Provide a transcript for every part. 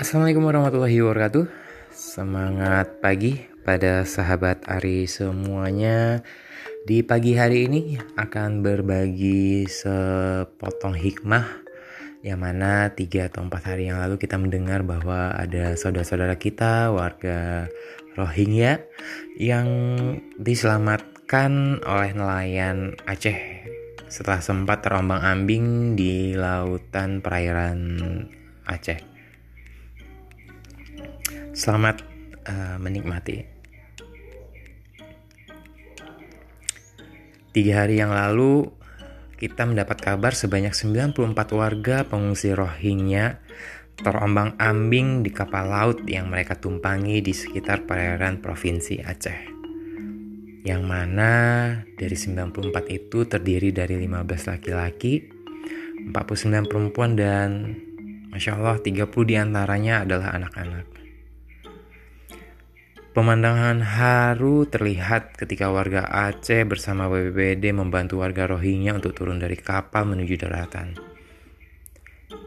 Assalamualaikum warahmatullahi wabarakatuh Semangat pagi pada sahabat Ari semuanya Di pagi hari ini akan berbagi sepotong hikmah Yang mana tiga atau empat hari yang lalu kita mendengar bahwa ada saudara-saudara kita warga Rohingya Yang diselamatkan oleh nelayan Aceh setelah sempat terombang ambing di lautan perairan Aceh. Selamat uh, menikmati. Tiga hari yang lalu, kita mendapat kabar sebanyak 94 warga pengungsi Rohingya terombang-ambing di kapal laut yang mereka tumpangi di sekitar perairan Provinsi Aceh. Yang mana dari 94 itu terdiri dari 15 laki-laki, 49 perempuan dan Masya Allah 30 di antaranya adalah anak-anak. Pemandangan haru terlihat ketika warga Aceh bersama BPBD membantu warga Rohingya untuk turun dari kapal menuju daratan.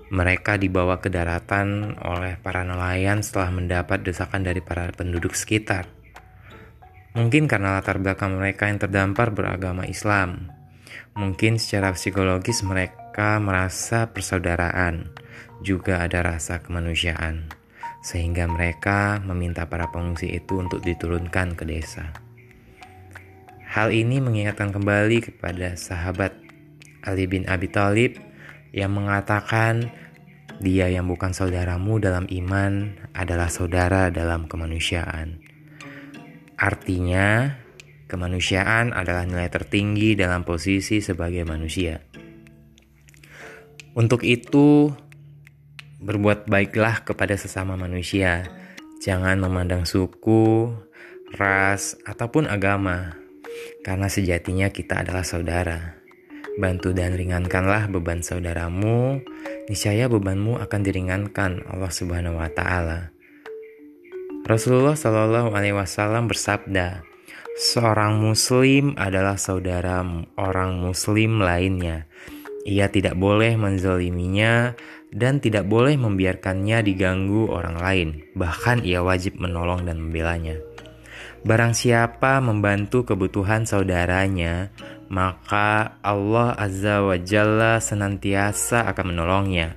Mereka dibawa ke daratan oleh para nelayan setelah mendapat desakan dari para penduduk sekitar. Mungkin karena latar belakang mereka yang terdampar beragama Islam. Mungkin secara psikologis mereka merasa persaudaraan, juga ada rasa kemanusiaan sehingga mereka meminta para pengungsi itu untuk diturunkan ke desa. Hal ini mengingatkan kembali kepada sahabat Ali bin Abi Thalib yang mengatakan dia yang bukan saudaramu dalam iman adalah saudara dalam kemanusiaan. Artinya, kemanusiaan adalah nilai tertinggi dalam posisi sebagai manusia. Untuk itu, Berbuat baiklah kepada sesama manusia. Jangan memandang suku, ras, ataupun agama. Karena sejatinya kita adalah saudara. Bantu dan ringankanlah beban saudaramu, niscaya bebanmu akan diringankan Allah Subhanahu wa taala. Rasulullah Shallallahu alaihi wasallam bersabda, "Seorang muslim adalah saudara orang muslim lainnya. Ia tidak boleh menzaliminya dan tidak boleh membiarkannya diganggu orang lain, bahkan ia wajib menolong dan membelanya. Barang siapa membantu kebutuhan saudaranya, maka Allah Azza wa Jalla senantiasa akan menolongnya.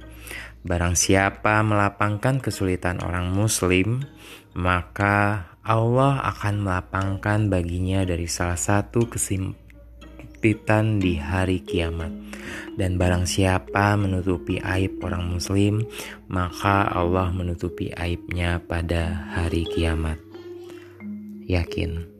Barang siapa melapangkan kesulitan orang Muslim, maka Allah akan melapangkan baginya dari salah satu kesimpitan di hari kiamat. Dan barang siapa menutupi aib orang muslim, maka Allah menutupi aibnya pada hari kiamat. Yakin.